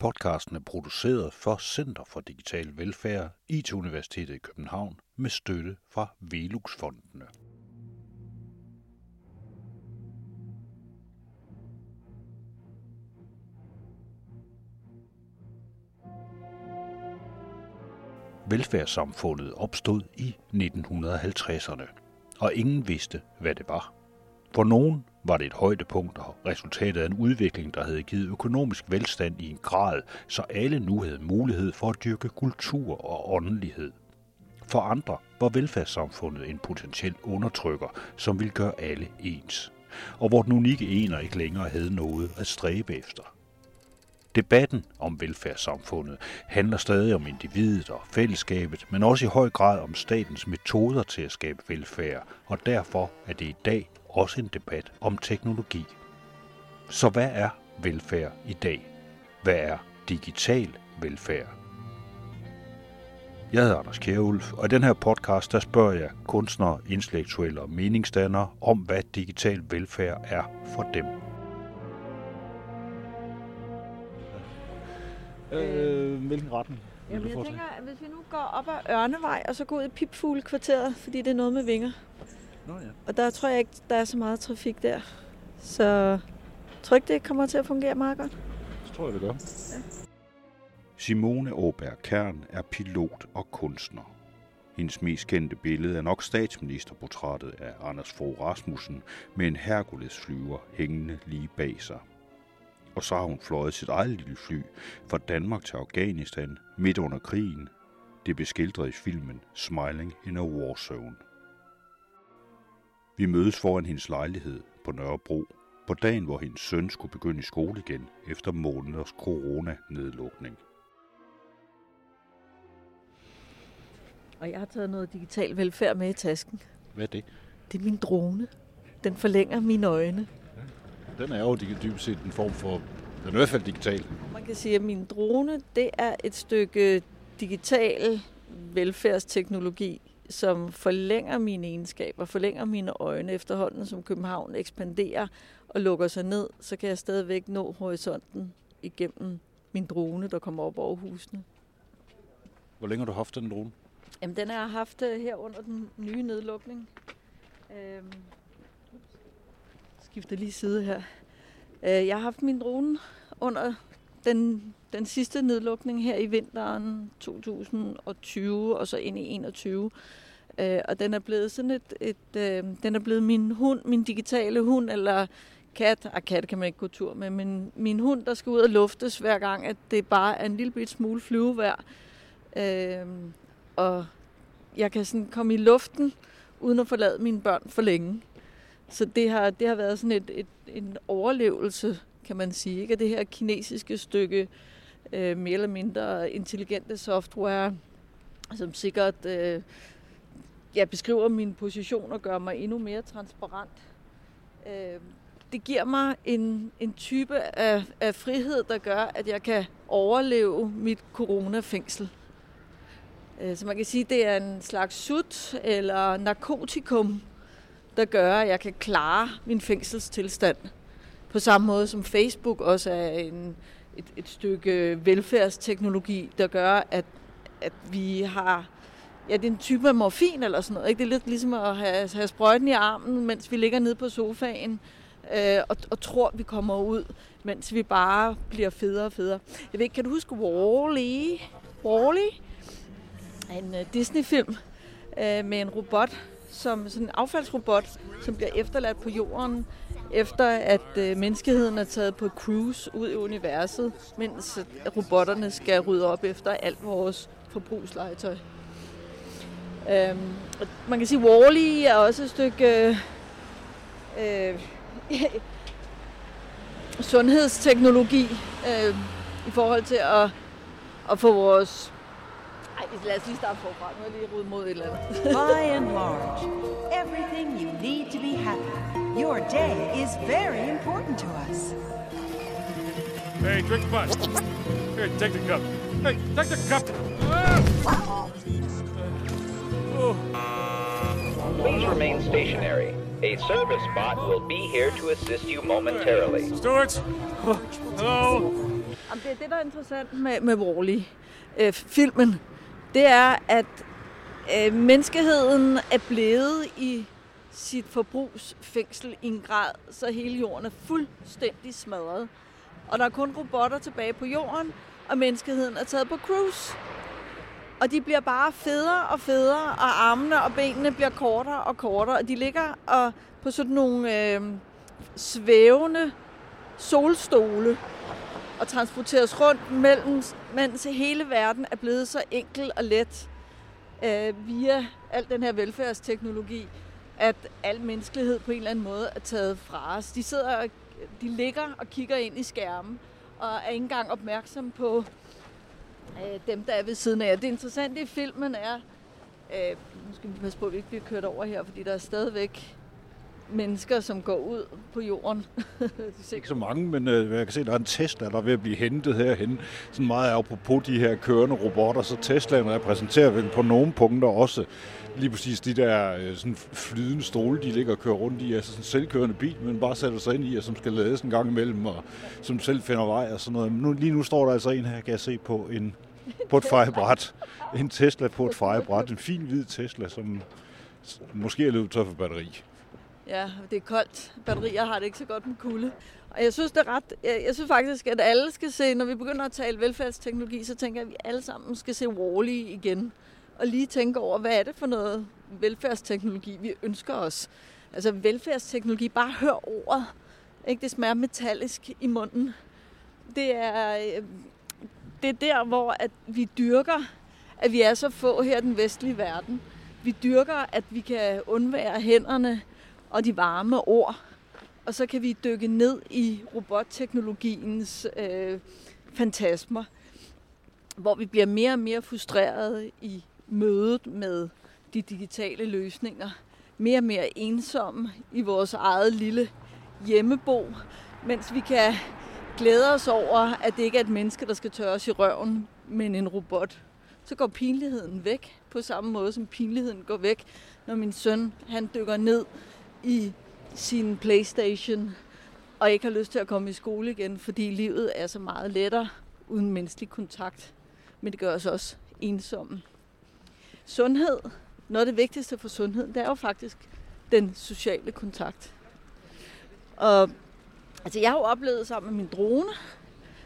Podcasten er produceret for Center for Digital Velfærd, IT Universitetet i København, med støtte fra Velux-fondene. Velfærdssamfundet opstod i 1950'erne, og ingen vidste, hvad det var. For nogen var det et højdepunkt og resultatet af en udvikling, der havde givet økonomisk velstand i en grad, så alle nu havde mulighed for at dyrke kultur og åndelighed. For andre var velfærdssamfundet en potentiel undertrykker, som ville gøre alle ens, og hvor den unikke ener ikke længere havde noget at stræbe efter. Debatten om velfærdssamfundet handler stadig om individet og fællesskabet, men også i høj grad om statens metoder til at skabe velfærd, og derfor er det i dag også en debat om teknologi. Så hvad er velfærd i dag? Hvad er digital velfærd? Jeg hedder Anders Kjærulf, og i den her podcast der spørger jeg kunstnere, intellektuelle og meningsdannere om, hvad digital velfærd er for dem. Øh, hvilken retning? Jamen, jeg tænker, at hvis vi nu går op ad Ørnevej, og så går ud i Pipfuglekvarteret, fordi det er noget med vinger. Nå ja. Og der tror jeg ikke, der er så meget trafik der. Så jeg tror ikke, det kommer til at fungere meget godt. Det tror jeg, det gør. Simone Åberg Kern er pilot og kunstner. Hendes mest kendte billede er nok statsministerportrættet af Anders Fogh Rasmussen med en Hercules-flyver hængende lige bag sig. Og så har hun fløjet sit eget lille fly fra Danmark til Afghanistan midt under krigen. Det beskildret i filmen Smiling in a War Zone. Vi mødes foran hendes lejlighed på Nørrebro på dagen, hvor hendes søn skulle begynde i skole igen efter måneders corona-nedlukning. Og jeg har taget noget digital velfærd med i tasken. Hvad er det? Det er min drone. Den forlænger mine øjne. Den er jo dy- dybest set en form for... Den er i hvert fald digital. Man kan sige, at min drone, det er et stykke digital velfærdsteknologi, som forlænger mine egenskaber, forlænger mine øjne efterhånden, som København ekspanderer og lukker sig ned, så kan jeg stadigvæk nå horisonten igennem min drone, der kommer op over husene. Hvor længe har du haft den drone? Jamen, den har jeg haft øh, her under den nye nedlukning. Øhm, skifter lige side her. Øh, jeg har haft min drone under den, den sidste nedlukning her i vinteren 2020 og så ind i 21. Øh, og den er blevet sådan et, et øh, den er blevet min hund, min digitale hund, eller kat, ah, kat kan man ikke gå tur med, men min hund, der skal ud og luftes hver gang, at det bare er en lille bit smule flyvevær. Øh, og jeg kan sådan komme i luften, uden at forlade mine børn for længe. Så det har, det har været sådan et, et, en overlevelse, kan man sige. Ikke? Det her kinesiske stykke øh, mere eller mindre intelligente software, som sikkert øh, ja, beskriver min position og gør mig endnu mere transparent. Øh, det giver mig en, en type af, af frihed, der gør, at jeg kan overleve mit coronafængsel. Øh, Så man kan sige, at det er en slags sut eller narkotikum, der gør, at jeg kan klare min fængselstilstand. På samme måde som Facebook også er en, et, et stykke velfærdsteknologi, der gør, at, at vi har... Ja, det er en type af morfin eller sådan noget. Ikke? Det er lidt ligesom at have, have sprøjten i armen, mens vi ligger nede på sofaen øh, og, og tror, vi kommer ud, mens vi bare bliver federe og federe. Jeg ved ikke, kan du huske Wall-E? Wall-E? En uh, Disney-film uh, med en robot, som sådan en affaldsrobot, som bliver efterladt på jorden, efter at øh, menneskeheden er taget på cruise ud i universet, mens øh, robotterne skal rydde op efter alt vores forbrugslegetøj. Øhm, og man kan sige, at Wall-E er også et stykke uh, sundhedsteknologi øh, i forhold til at, at få vores ej, lad os lige starte forfra. Nu er jeg lige mod et eller andet. By and large, everything you need to be happy. Your day is very important to us. Hey, drink the bus. Here, take the cup. Hey, take the cup. Please remain stationary. A service bot will be here to assist you momentarily. Stewards. Hello. Jamen, det er det, der er interessant med, med Wall-E. Øh, filmen, det er, at øh, menneskeheden er blevet i sit forbrugsfængsel i en grad, så hele jorden er fuldstændig smadret. Og der er kun robotter tilbage på jorden, og menneskeheden er taget på cruise. Og de bliver bare federe og federe, og armene og benene bliver kortere og kortere, og de ligger og på sådan nogle øh, svævende solstole og transporteres rundt mellem, mens hele verden er blevet så enkel og let øh, via al den her velfærdsteknologi, at al menneskelighed på en eller anden måde er taget fra os. De sidder og, de ligger og kigger ind i skærmen, og er ikke engang opmærksom på øh, dem, der er ved siden af. Det interessante i filmen er, øh, nu skal vi passe på, at vi ikke bliver kørt over her, fordi der er stadigvæk mennesker, som går ud på jorden. Ikke så mange, men øh, jeg kan se, at der er en Tesla, der er ved at blive hentet herhen. Sådan meget apropos de her kørende robotter, så Teslaen repræsenterer vel på nogle punkter også lige præcis de der øh, sådan flydende stole, de ligger og kører rundt i, altså sådan en selvkørende bil, men bare sætter sig ind i, og som skal lades en gang imellem, og som selv finder vej og sådan noget. Nu, lige nu står der altså en her, kan jeg se, på, en, på et fejebræt. En Tesla på et fejebræt. En fin hvid Tesla, som måske er løbet tør for batteri. Ja, det er koldt. Batterier har det ikke så godt med kulde. Og jeg synes, det er ret, jeg, jeg synes faktisk, at alle skal se, når vi begynder at tale velfærdsteknologi, så tænker jeg, at vi alle sammen skal se Wall-E igen. Og lige tænke over, hvad er det for noget velfærdsteknologi, vi ønsker os. Altså velfærdsteknologi, bare hør ordet. Ikke? Det smager metallisk i munden. Det er, øh, det er der, hvor at vi dyrker, at vi er så få her i den vestlige verden. Vi dyrker, at vi kan undvære hænderne, og de varme ord. Og så kan vi dykke ned i robotteknologiens øh, fantasmer, hvor vi bliver mere og mere frustrerede i mødet med de digitale løsninger. Mere og mere ensomme i vores eget lille hjemmebo, mens vi kan glæde os over, at det ikke er et menneske, der skal tørre i røven, men en robot. Så går pinligheden væk på samme måde, som pinligheden går væk, når min søn han dykker ned i sin Playstation og ikke har lyst til at komme i skole igen, fordi livet er så meget lettere uden menneskelig kontakt. Men det gør os også ensomme. Sundhed, noget af det vigtigste for sundheden, det er jo faktisk den sociale kontakt. Og altså, jeg har jo oplevet sammen med min drone,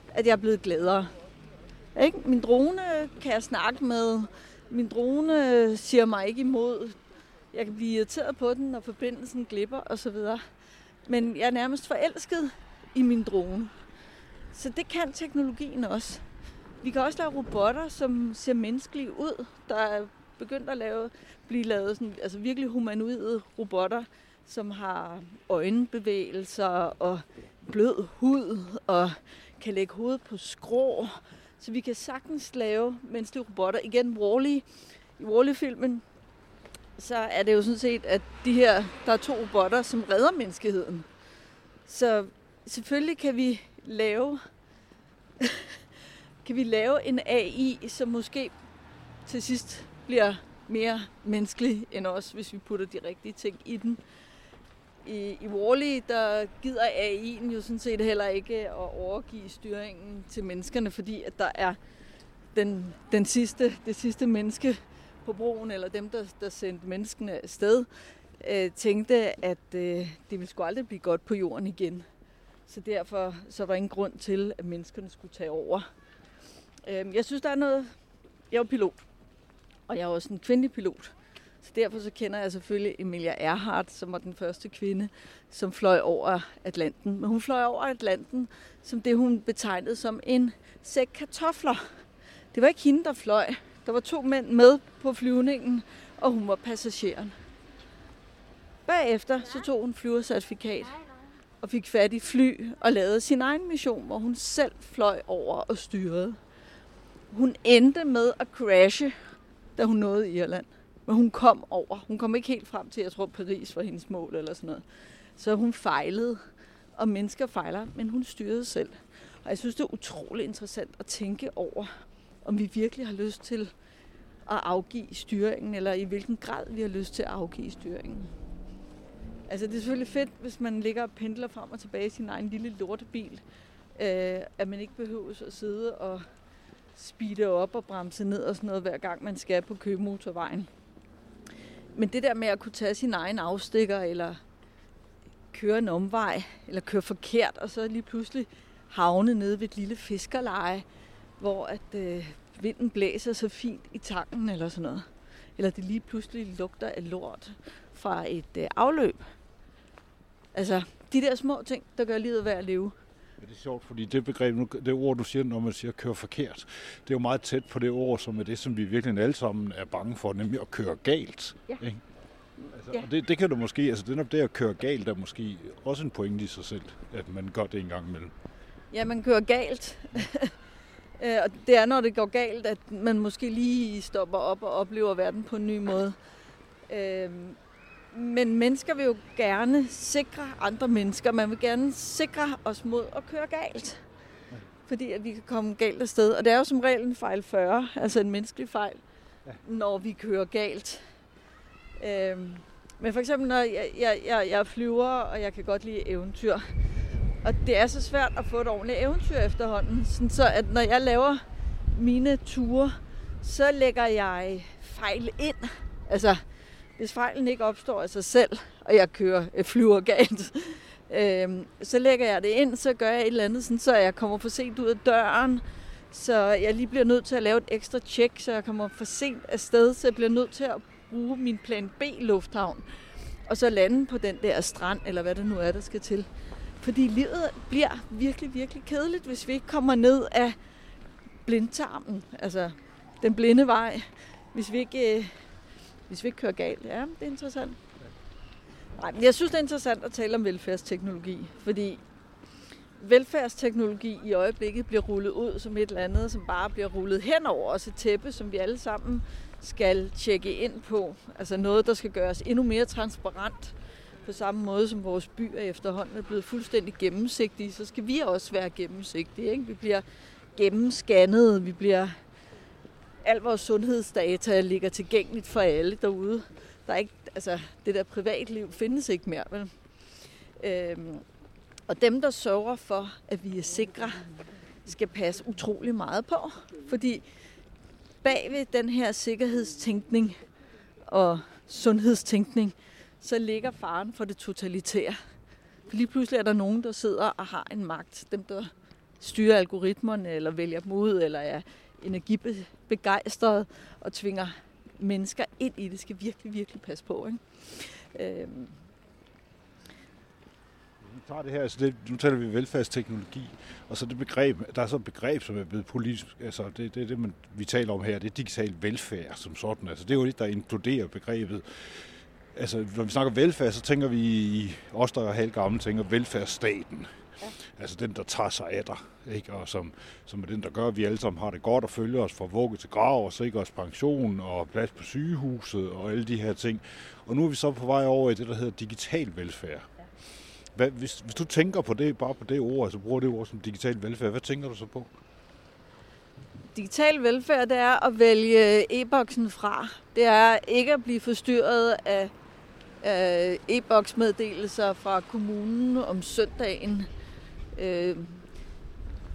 at jeg er blevet gladere. Ikke? Min drone kan jeg snakke med. Min drone siger mig ikke imod jeg kan blive irriteret på den, når forbindelsen glipper osv. Men jeg er nærmest forelsket i min drone. Så det kan teknologien også. Vi kan også lave robotter, som ser menneskelige ud. Der begyndt at lave, blive lavet sådan, altså virkelig humanoide robotter, som har øjenbevægelser og blød hud og kan lægge hovedet på skrå. Så vi kan sagtens lave menneskelige robotter. Igen, Wall-E. I Wall-E-filmen, så er det jo sådan set, at de her, der er to robotter, som redder menneskeheden. Så selvfølgelig kan vi lave, kan vi lave en AI, som måske til sidst bliver mere menneskelig end os, hvis vi putter de rigtige ting i den. I, i Wall-E, der gider AI'en jo sådan set heller ikke at overgive styringen til menneskerne, fordi at der er den, den sidste, det sidste menneske, på broen, eller dem, der, der sendte menneskene afsted, øh, tænkte, at øh, det ville sgu aldrig blive godt på jorden igen. Så derfor så var ingen grund til, at menneskerne skulle tage over. Øh, jeg synes, der er noget... Jeg er pilot, og jeg er også en kvindelig pilot. Så derfor så kender jeg selvfølgelig Emilia Earhart, som var den første kvinde, som fløj over Atlanten. Men hun fløj over Atlanten som det, hun betegnede som en sæk kartofler. Det var ikke hende, der fløj. Der var to mænd med på flyvningen, og hun var passageren. Bagefter så tog hun flyvercertifikat og fik fat i fly og lavede sin egen mission, hvor hun selv fløj over og styrede. Hun endte med at crashe, da hun nåede Irland. Men hun kom over. Hun kom ikke helt frem til, jeg tror, Paris var hendes mål eller sådan noget. Så hun fejlede, og mennesker fejler, men hun styrede selv. Og jeg synes, det er utrolig interessant at tænke over, om vi virkelig har lyst til at afgive styringen, eller i hvilken grad vi har lyst til at afgive styringen. Altså det er selvfølgelig fedt, hvis man ligger og pendler frem og tilbage i sin egen lille lortebil, øh, at man ikke behøver at sidde og speede op og bremse ned og sådan noget, hver gang man skal på købemotorvejen. Men det der med at kunne tage sin egen afstikker, eller køre en omvej, eller køre forkert, og så lige pludselig havne nede ved et lille fiskerleje, hvor at øh, vinden blæser så fint i tanken eller sådan noget. Eller det lige pludselig lugter af lort fra et øh, afløb. Altså, de der små ting, der gør livet værd at leve. Ja, det er sjovt, fordi det begreb, det ord, du siger, når man siger køre forkert, det er jo meget tæt på det ord, som er det, som vi virkelig alle sammen er bange for, nemlig at køre galt. Ja. Ikke? Altså, Ja. og det, det kan du måske, altså det, er- det at køre galt er måske også en pointe i sig selv, at man gør det en gang imellem. Ja, man kører galt. Øh, og det er, når det går galt, at man måske lige stopper op og oplever verden på en ny måde. Øhm, Men mennesker vil jo gerne sikre andre mennesker. Man vil gerne sikre os mod at køre galt. Fordi at vi kan komme galt afsted. Og det er jo som regel en fejl 40, altså en menneskelig fejl, ja. når vi kører galt. Øhm, men for eksempel, når jeg, jeg, jeg, jeg flyver, og jeg kan godt lide eventyr. Og det er så svært at få et ordentligt eventyr efterhånden. Sådan så at når jeg laver mine ture, så lægger jeg fejl ind. Altså, hvis fejlen ikke opstår af sig selv, og jeg kører øh, flyver galt, øh, så lægger jeg det ind, så gør jeg et eller andet, sådan, så jeg kommer for sent ud af døren, så jeg lige bliver nødt til at lave et ekstra tjek, så jeg kommer for sent afsted, så jeg bliver nødt til at bruge min plan B-lufthavn, og så lande på den der strand, eller hvad det nu er, der skal til. Fordi livet bliver virkelig, virkelig kedeligt, hvis vi ikke kommer ned af blindtarmen, altså den blinde vej, hvis vi ikke, øh, hvis vi ikke kører galt. Ja, det er interessant. Nej, men jeg synes, det er interessant at tale om velfærdsteknologi, fordi velfærdsteknologi i øjeblikket bliver rullet ud som et eller andet, som bare bliver rullet hen over os et tæppe, som vi alle sammen skal tjekke ind på. Altså noget, der skal gøres endnu mere transparent. På samme måde som vores byer efterhånden er blevet fuldstændig gennemsigtige, så skal vi også være gennemsigtige. Ikke? Vi bliver gennemscannet, vi bliver... Al vores sundhedsdata ligger tilgængeligt for alle derude. Der er ikke, altså, det der privatliv findes ikke mere. Vel? Øhm, og dem, der sørger for, at vi er sikre, skal passe utrolig meget på. Fordi bag ved den her sikkerhedstænkning og sundhedstænkning, så ligger faren for det totalitære. For lige pludselig er der nogen, der sidder og har en magt. Dem, der styrer algoritmerne, eller vælger dem ud, eller er energibegejstret og tvinger mennesker ind i det, skal virkelig, virkelig passe på. Ikke? Øhm, Nu tager det her, altså det, nu taler vi velfærdsteknologi, og så det begreb, der er så et begreb, som er blevet politisk, altså det, det er det, man, vi taler om her, det er digital velfærd som sådan. Altså det er jo det, der inkluderer begrebet. Altså når vi snakker velfærd, så tænker vi, i os der er helt gamle, tænker velfærdsstaten. Ja. Altså den, der tager sig af dig, ikke? og som, som er den, der gør, at vi alle sammen har det godt og følger os fra vugge til grav og sikrer os pension og plads på sygehuset og alle de her ting. Og nu er vi så på vej over i det, der hedder digital velfærd. Hvad, hvis, hvis du tænker på det, bare på det ord, altså bruger det ord som digital velfærd, hvad tænker du så på? digital velfærd, det er at vælge e-boksen fra. Det er ikke at blive forstyrret af, af e-boksmeddelelser fra kommunen om søndagen. Øh,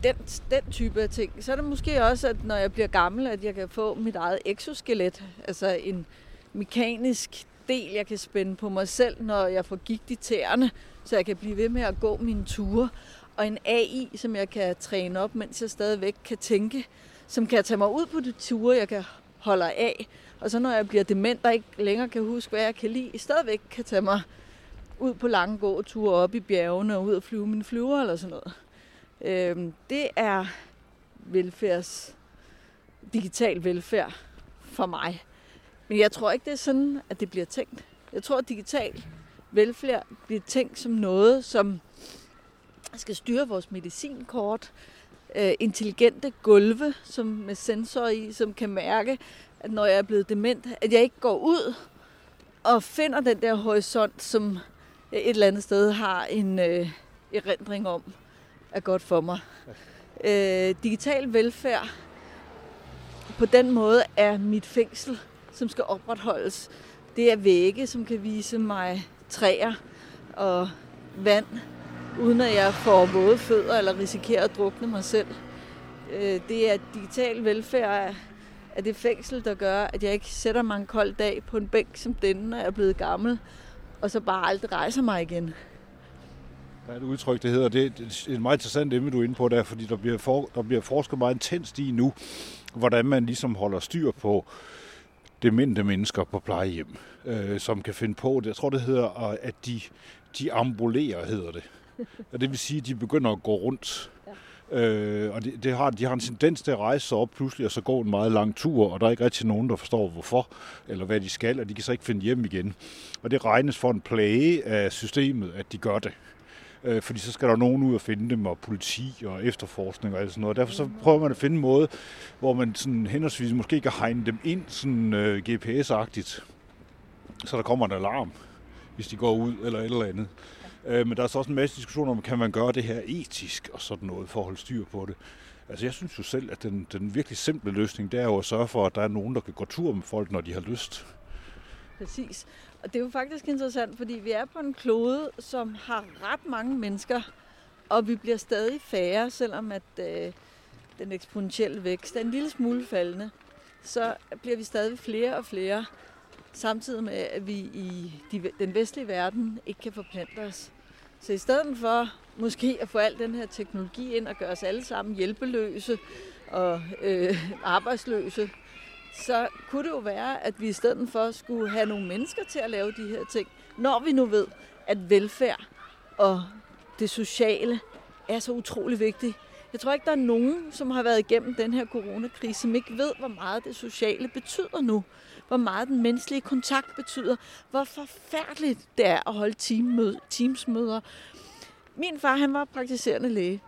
den, den type af ting. Så er det måske også, at når jeg bliver gammel, at jeg kan få mit eget exoskelet. Altså en mekanisk del, jeg kan spænde på mig selv, når jeg får gigt i tæerne, så jeg kan blive ved med at gå mine ture. Og en AI, som jeg kan træne op, mens jeg stadigvæk kan tænke, som kan tage mig ud på de ture, jeg kan holde af. Og så når jeg bliver dement og ikke længere kan huske, hvad jeg kan lide, stadigvæk kan tage mig ud på lange gåture op i bjergene og ud og flyve mine flyver eller sådan noget. Øhm, det er velfærds, digital velfærd for mig. Men jeg tror ikke, det er sådan, at det bliver tænkt. Jeg tror, at digital velfærd bliver tænkt som noget, som skal styre vores medicinkort, øh, intelligente gulve som med sensorer i, som kan mærke, at når jeg er blevet dement, at jeg ikke går ud og finder den der horisont, som et eller andet sted har en øh, erindring om, er godt for mig. Øh, digital velfærd på den måde er mit fængsel, som skal opretholdes. Det er vægge, som kan vise mig træer og vand uden at jeg får våde fødder eller risikerer at drukne mig selv. Øh, det er digital velfærd af det fængsel, der gør, at jeg ikke sætter mig en kold dag på en bænk som denne, når jeg er blevet gammel, og så bare aldrig rejser mig igen. Der er et udtryk, det hedder, det er et meget interessant emne, du er inde på der, fordi der bliver, for, der bliver forsket meget intenst i nu, hvordan man ligesom holder styr på demente mennesker på plejehjem, øh, som kan finde på det. Jeg tror, det hedder, at de, de ambulerer, hedder det. Og det vil sige, at de begynder at gå rundt. Øh, og det, det har, de har en tendens til at rejse sig op pludselig og så gå en meget lang tur, og der er ikke rigtig nogen, der forstår hvorfor, eller hvad de skal, og de kan så ikke finde hjem igen. Og det regnes for en plage af systemet, at de gør det øh, fordi så skal der nogen ud og finde dem, og politi og efterforskning og alt sådan noget. Derfor så prøver man at finde en måde, hvor man sådan henholdsvis måske kan hegne dem ind sådan øh, GPS-agtigt, så der kommer en alarm, hvis de går ud eller et eller andet. Øh, men der er så også en masse diskussioner om, kan man gøre det her etisk og sådan noget for at holde styr på det. Altså jeg synes jo selv, at den, den virkelig simple løsning, det er jo at sørge for, at der er nogen, der kan gå tur med folk, når de har lyst. Præcis. Og det er jo faktisk interessant, fordi vi er på en klode, som har ret mange mennesker, og vi bliver stadig færre, selvom at øh, den eksponentielle vækst er en lille smule faldende. Så bliver vi stadig flere og flere, samtidig med, at vi i de, den vestlige verden ikke kan forplante os. Så i stedet for måske at få al den her teknologi ind og gøre os alle sammen hjælpeløse og øh, arbejdsløse, så kunne det jo være, at vi i stedet for skulle have nogle mennesker til at lave de her ting, når vi nu ved, at velfærd og det sociale er så utrolig vigtigt. Jeg tror ikke, der er nogen, som har været igennem den her coronakrise, som ikke ved, hvor meget det sociale betyder nu. Hvor meget den menneskelige kontakt betyder. Hvor forfærdeligt det er at holde teamsmøder. Min far, han var praktiserende læge.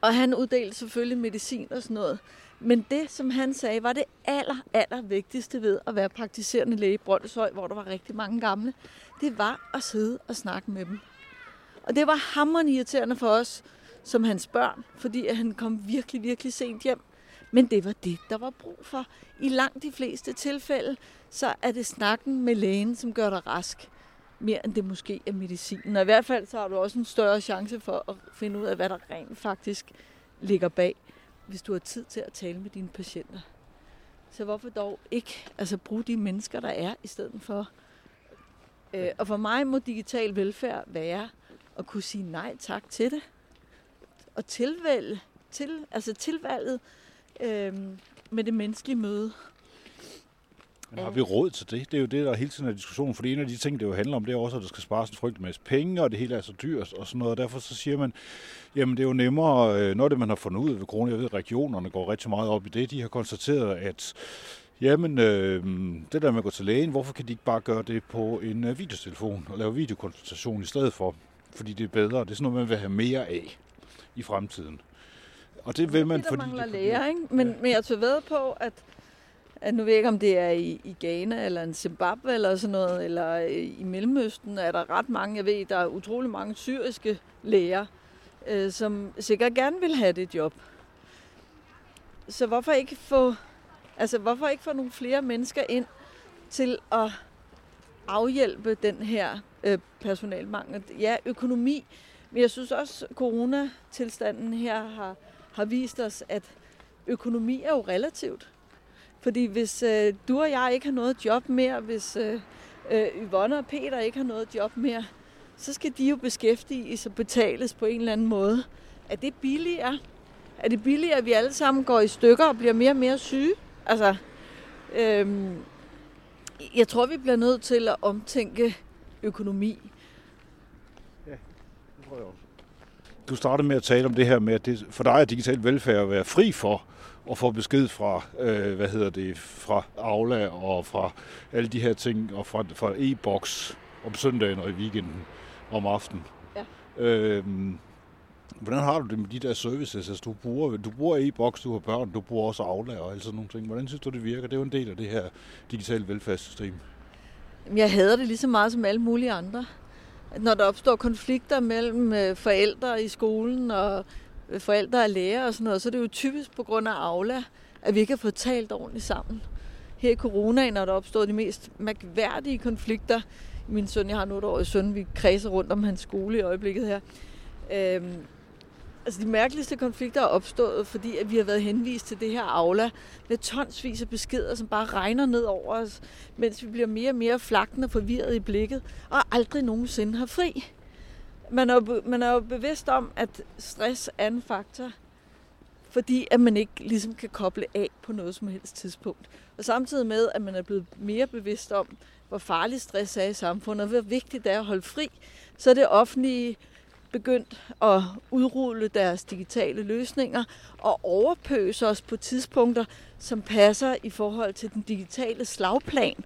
Og han uddelte selvfølgelig medicin og sådan noget. Men det, som han sagde, var det aller, aller vigtigste ved at være praktiserende læge i Brøndshøj, hvor der var rigtig mange gamle, det var at sidde og snakke med dem. Og det var hammerende irriterende for os, som hans børn, fordi han kom virkelig, virkelig sent hjem. Men det var det, der var brug for. I langt de fleste tilfælde, så er det snakken med lægen, som gør dig rask, mere end det måske er medicinen. Og i hvert fald så har du også en større chance for at finde ud af, hvad der rent faktisk ligger bag hvis du har tid til at tale med dine patienter. Så hvorfor dog ikke altså, bruge de mennesker, der er, i stedet for? Øh, og for mig må digital velfærd være at kunne sige nej tak til det. Og tilvælge, til, altså tilvalget øh, med det menneskelige møde. Men har vi råd til det? Det er jo det, der hele tiden er diskussion, fordi en af de ting, det jo handler om, det er også, at der skal spares en frygtelig masse penge, og det hele er så dyrt og sådan noget, og derfor så siger man, jamen det er jo nemmere, øh, når det man har fundet ud ved corona, jeg ved, at regionerne går rigtig meget op i det, de har konstateret, at Jamen, øh, det der med at gå til lægen, hvorfor kan de ikke bare gøre det på en øh, videotelefon og lave videokonsultation i stedet for? Fordi det er bedre. Det er sådan noget, man vil have mere af i fremtiden. Og det vil man, fordi... Der mangler læger, ikke? Men, ja. men jeg tager ved på, at at nu ved jeg ikke, om det er i, i Ghana eller en Zimbabwe eller sådan noget, eller i Mellemøsten er der ret mange, jeg ved, der er utrolig mange syriske læger, øh, som sikkert gerne vil have det job. Så hvorfor ikke få, altså hvorfor ikke få nogle flere mennesker ind til at afhjælpe den her øh, personalmangel? Ja, økonomi, men jeg synes også, at coronatilstanden her har, har vist os, at økonomi er jo relativt. Fordi hvis øh, du og jeg ikke har noget job mere, hvis øh, øh, Yvonne og Peter ikke har noget job mere, så skal de jo beskæftiges og betales på en eller anden måde. Er det billigere? Er det billigere, at vi alle sammen går i stykker og bliver mere og mere syge? Altså, øhm, jeg tror, vi bliver nødt til at omtænke økonomi. Ja, det tror jeg også. Du startede med at tale om det her med, at det for dig er digital velfærd at være fri for og få besked fra, øh, hvad hedder det, fra Aula og fra alle de her ting, og fra, fra e-boks om søndagen og i weekenden om aftenen. Ja. Øhm, hvordan har du det med de der services? Altså, du bruger, du bruger e-boks, du har børn, du bruger også Aula og alle sådan nogle ting. Hvordan synes du, det virker? Det er jo en del af det her digitale velfærdssystem. Jeg hader det lige så meget som alle mulige andre. Når der opstår konflikter mellem øh, forældre i skolen og øh, forældre og lærer og sådan noget, så er det jo typisk på grund af Aula, at vi ikke har fået talt ordentligt sammen. Her i coronaen er der opstået de mest mærkværdige konflikter. Min søn, jeg har nu et år søn, vi kredser rundt om hans skole i øjeblikket her. Øhm, altså de mærkeligste konflikter er opstået, fordi at vi har været henvist til det her aula med tonsvis af beskeder, som bare regner ned over os, mens vi bliver mere og mere flakne og forvirret i blikket, og aldrig nogensinde har fri. Man er, jo, man er jo bevidst om, at stress er en faktor, fordi at man ikke ligesom kan koble af på noget som helst tidspunkt. Og samtidig med, at man er blevet mere bevidst om, hvor farlig stress er i samfundet, og hvor vigtigt det er at holde fri, så er det offentlige begyndt at udrulle deres digitale løsninger og overpøse os på tidspunkter, som passer i forhold til den digitale slagplan,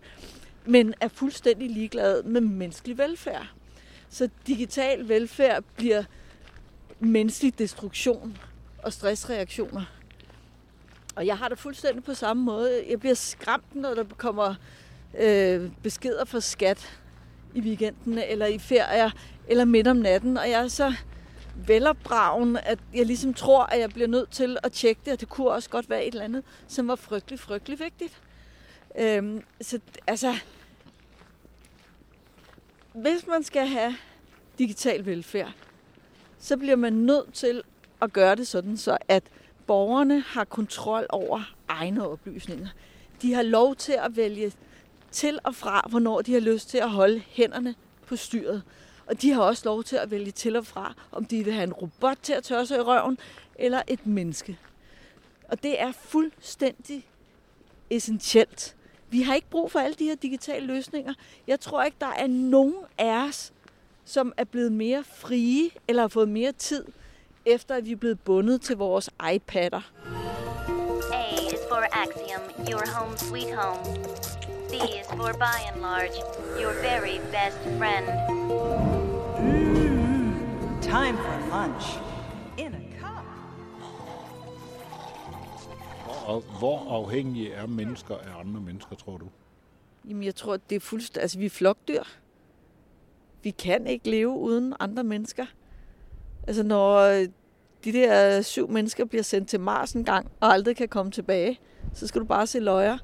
men er fuldstændig ligeglade med menneskelig velfærd. Så digital velfærd bliver menneskelig destruktion og stressreaktioner. Og jeg har det fuldstændig på samme måde. Jeg bliver skræmt, når der kommer øh, beskeder fra skat i weekenden eller i ferier eller midt om natten, og jeg er så velopdragen, at jeg ligesom tror, at jeg bliver nødt til at tjekke det, og det kunne også godt være et eller andet, som var frygtelig, frygtelig vigtigt. Øhm, så altså, hvis man skal have digital velfærd, så bliver man nødt til at gøre det sådan, så at borgerne har kontrol over egne oplysninger. De har lov til at vælge til og fra, hvornår de har lyst til at holde hænderne på styret. Og de har også lov til at vælge til og fra, om de vil have en robot til at tørre sig i røven, eller et menneske. Og det er fuldstændig essentielt. Vi har ikke brug for alle de her digitale løsninger. Jeg tror ikke, der er nogen af os, som er blevet mere frie, eller har fået mere tid, efter at vi er blevet bundet til vores iPad'er. A is for Axiom, your home sweet home. B is for by and large, your very best friend. Time for lunch. In a cup. Og hvor afhængige er mennesker af andre mennesker, tror du? Jamen, jeg tror, det er fuldstændig... Altså, vi er flokdyr. Vi kan ikke leve uden andre mennesker. Altså, når øh, de der syv mennesker bliver sendt til Mars en gang, og aldrig kan komme tilbage, så skal du bare se løjer.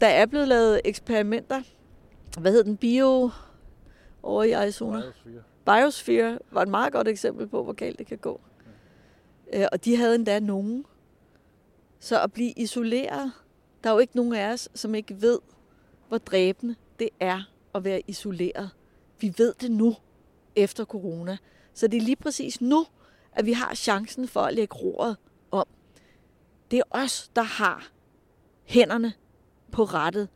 Der er blevet lavet eksperimenter. Hvad hed den? Bio... Over i Arizona. Biosphere var et meget godt eksempel på, hvor galt det kan gå. Øh, Og de havde endda nogen. Så at blive isoleret, der er jo ikke nogen af os, som ikke ved, hvor dræbende det er at være isoleret. Vi ved det nu, efter corona. Så det er lige præcis nu, at vi har chancen for at lægge roret om. Det er os, der har hænderne på rettet.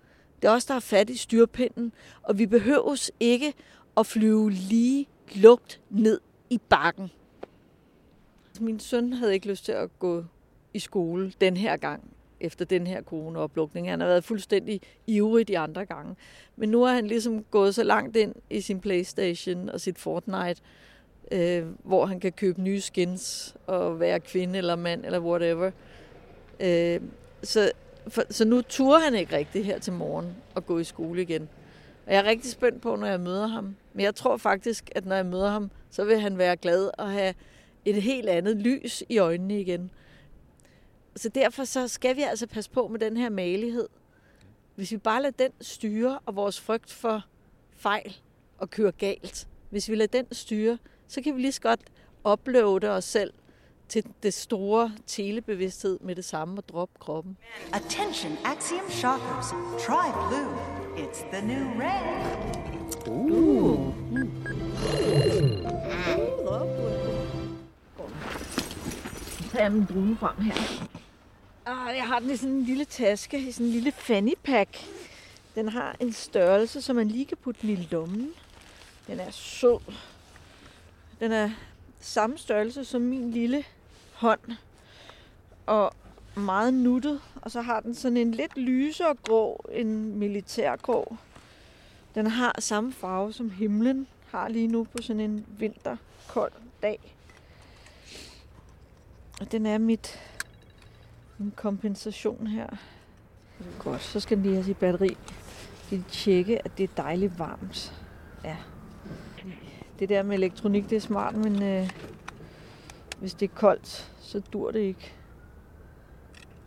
Det er os, der har fat i styrpinden, og vi behøves ikke at flyve lige lugt ned i bakken. Min søn havde ikke lyst til at gå i skole den her gang, efter den her corona-oplukning. Han har været fuldstændig ivrig de andre gange. Men nu er han ligesom gået så langt ind i sin Playstation og sit Fortnite, øh, hvor han kan købe nye skins og være kvinde eller mand eller whatever. Øh, så, for, så nu turer han ikke rigtig her til morgen og gå i skole igen. Og jeg er rigtig spændt på, når jeg møder ham. Men jeg tror faktisk, at når jeg møder ham, så vil han være glad og have et helt andet lys i øjnene igen. Så derfor så skal vi altså passe på med den her malighed. Hvis vi bare lader den styre, og vores frygt for fejl og køre galt, hvis vi lader den styre, så kan vi lige så godt uploade os selv til det store telebevidsthed med det samme og droppe kroppen. Attention, Axiom shoppers. Try blue. It's the new red. Så tager jeg min brune frem her. Ah, jeg har den i sådan en lille taske, i sådan en lille fanny pack. Den har en størrelse, så man lige kan putte den i lommen. Den er sød. Den er samme størrelse som min lille hånd. Og meget nuttet. Og så har den sådan en lidt lysere grå, en militærgrå. Den har samme farve som himlen har lige nu på sådan en vinterkold dag. Og den er mit en kompensation her. Godt, så skal den lige have sit batteri. De tjekke, at det er dejligt varmt. Ja. Det der med elektronik, det er smart, men øh, hvis det er koldt, så dur det ikke.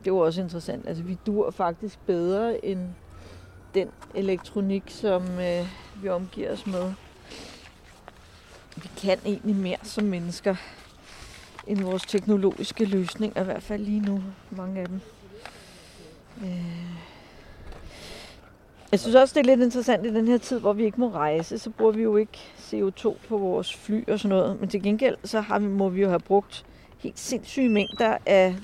Det var også interessant. Altså, vi dur faktisk bedre end den elektronik, som øh, vi omgiver os med. vi kan egentlig mere som mennesker, end vores teknologiske løsninger, i hvert fald lige nu, mange af dem. Øh. Jeg synes også, det er lidt interessant i den her tid, hvor vi ikke må rejse, så bruger vi jo ikke CO2 på vores fly og sådan noget. Men til gengæld, så har vi, må vi jo have brugt helt sindssyge mængder af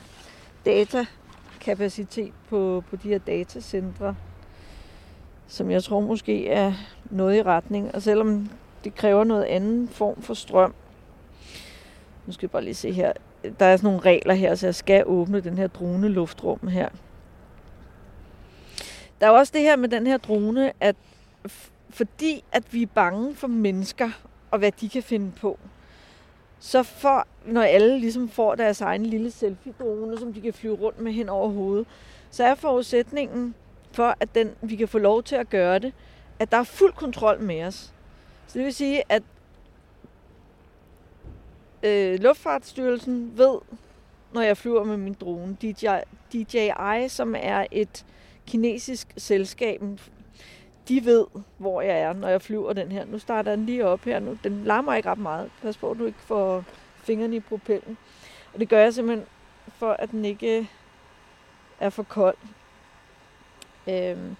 datakapacitet på, på de her datacentre, som jeg tror måske er noget i retning. Og selvom det kræver noget anden form for strøm, nu skal jeg bare lige se her, der er sådan nogle regler her, så jeg skal åbne den her drone luftrum her. Der er også det her med den her drone, at fordi at vi er bange for mennesker og hvad de kan finde på, så for, når alle ligesom får deres egen lille selfie-drone, som de kan flyve rundt med hen over hovedet, så er forudsætningen for, at den, vi kan få lov til at gøre det, at der er fuld kontrol med os. Så det vil sige, at øh, Luftfartsstyrelsen ved, når jeg flyver med min drone, DJI, DJI som er et kinesisk selskab, de ved, hvor jeg er, når jeg flyver den her. Nu starter den lige op her. Nu. Den larmer ikke ret meget. Pas på, at du ikke får fingrene i propellen. Og det gør jeg simpelthen for, at den ikke er for kold. Øhm,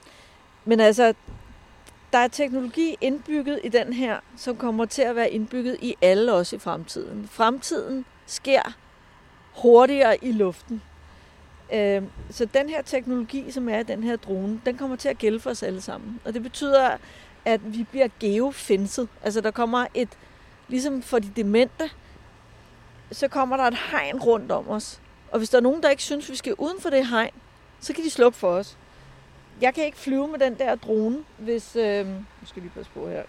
men altså, der er teknologi indbygget i den her, som kommer til at være indbygget i alle os i fremtiden. Fremtiden sker hurtigere i luften. Øhm, så den her teknologi, som er den her drone, den kommer til at gælde for os alle sammen. Og det betyder, at vi bliver geofenset. Altså der kommer et, ligesom for de demente, så kommer der et hegn rundt om os. Og hvis der er nogen, der ikke synes, vi skal uden for det hegn, så kan de slukke for os. Jeg kan ikke flyve med den der drone, hvis... Øh, nu skal lige passe på her.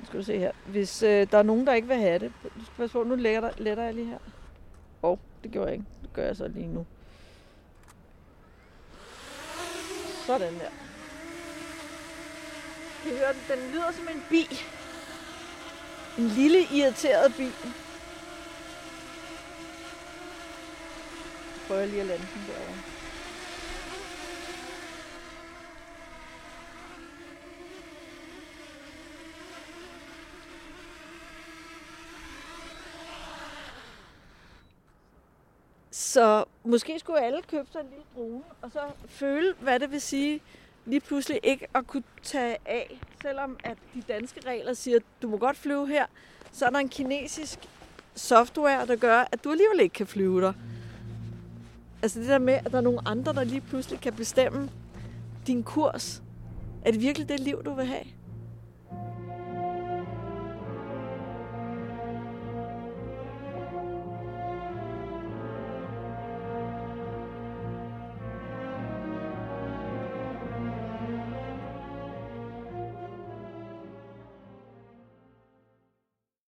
Nu skal du se her. Hvis øh, der er nogen, der ikke vil have det. Du skal passe på, nu letter, letter jeg lige her. Åh, oh, det gjorde jeg ikke. Det gør jeg så lige nu. Sådan der. Kan I høre den? Den lyder som en bi. En lille irriteret bi. Prøver jeg lige at lande den derovre. Så måske skulle alle købe sig en lille drone, og så føle, hvad det vil sige lige pludselig ikke at kunne tage af. Selvom at de danske regler siger, at du må godt flyve her, så er der en kinesisk software, der gør, at du alligevel ikke kan flyve der. Altså det der med, at der er nogle andre, der lige pludselig kan bestemme din kurs. Er det virkelig det liv, du vil have?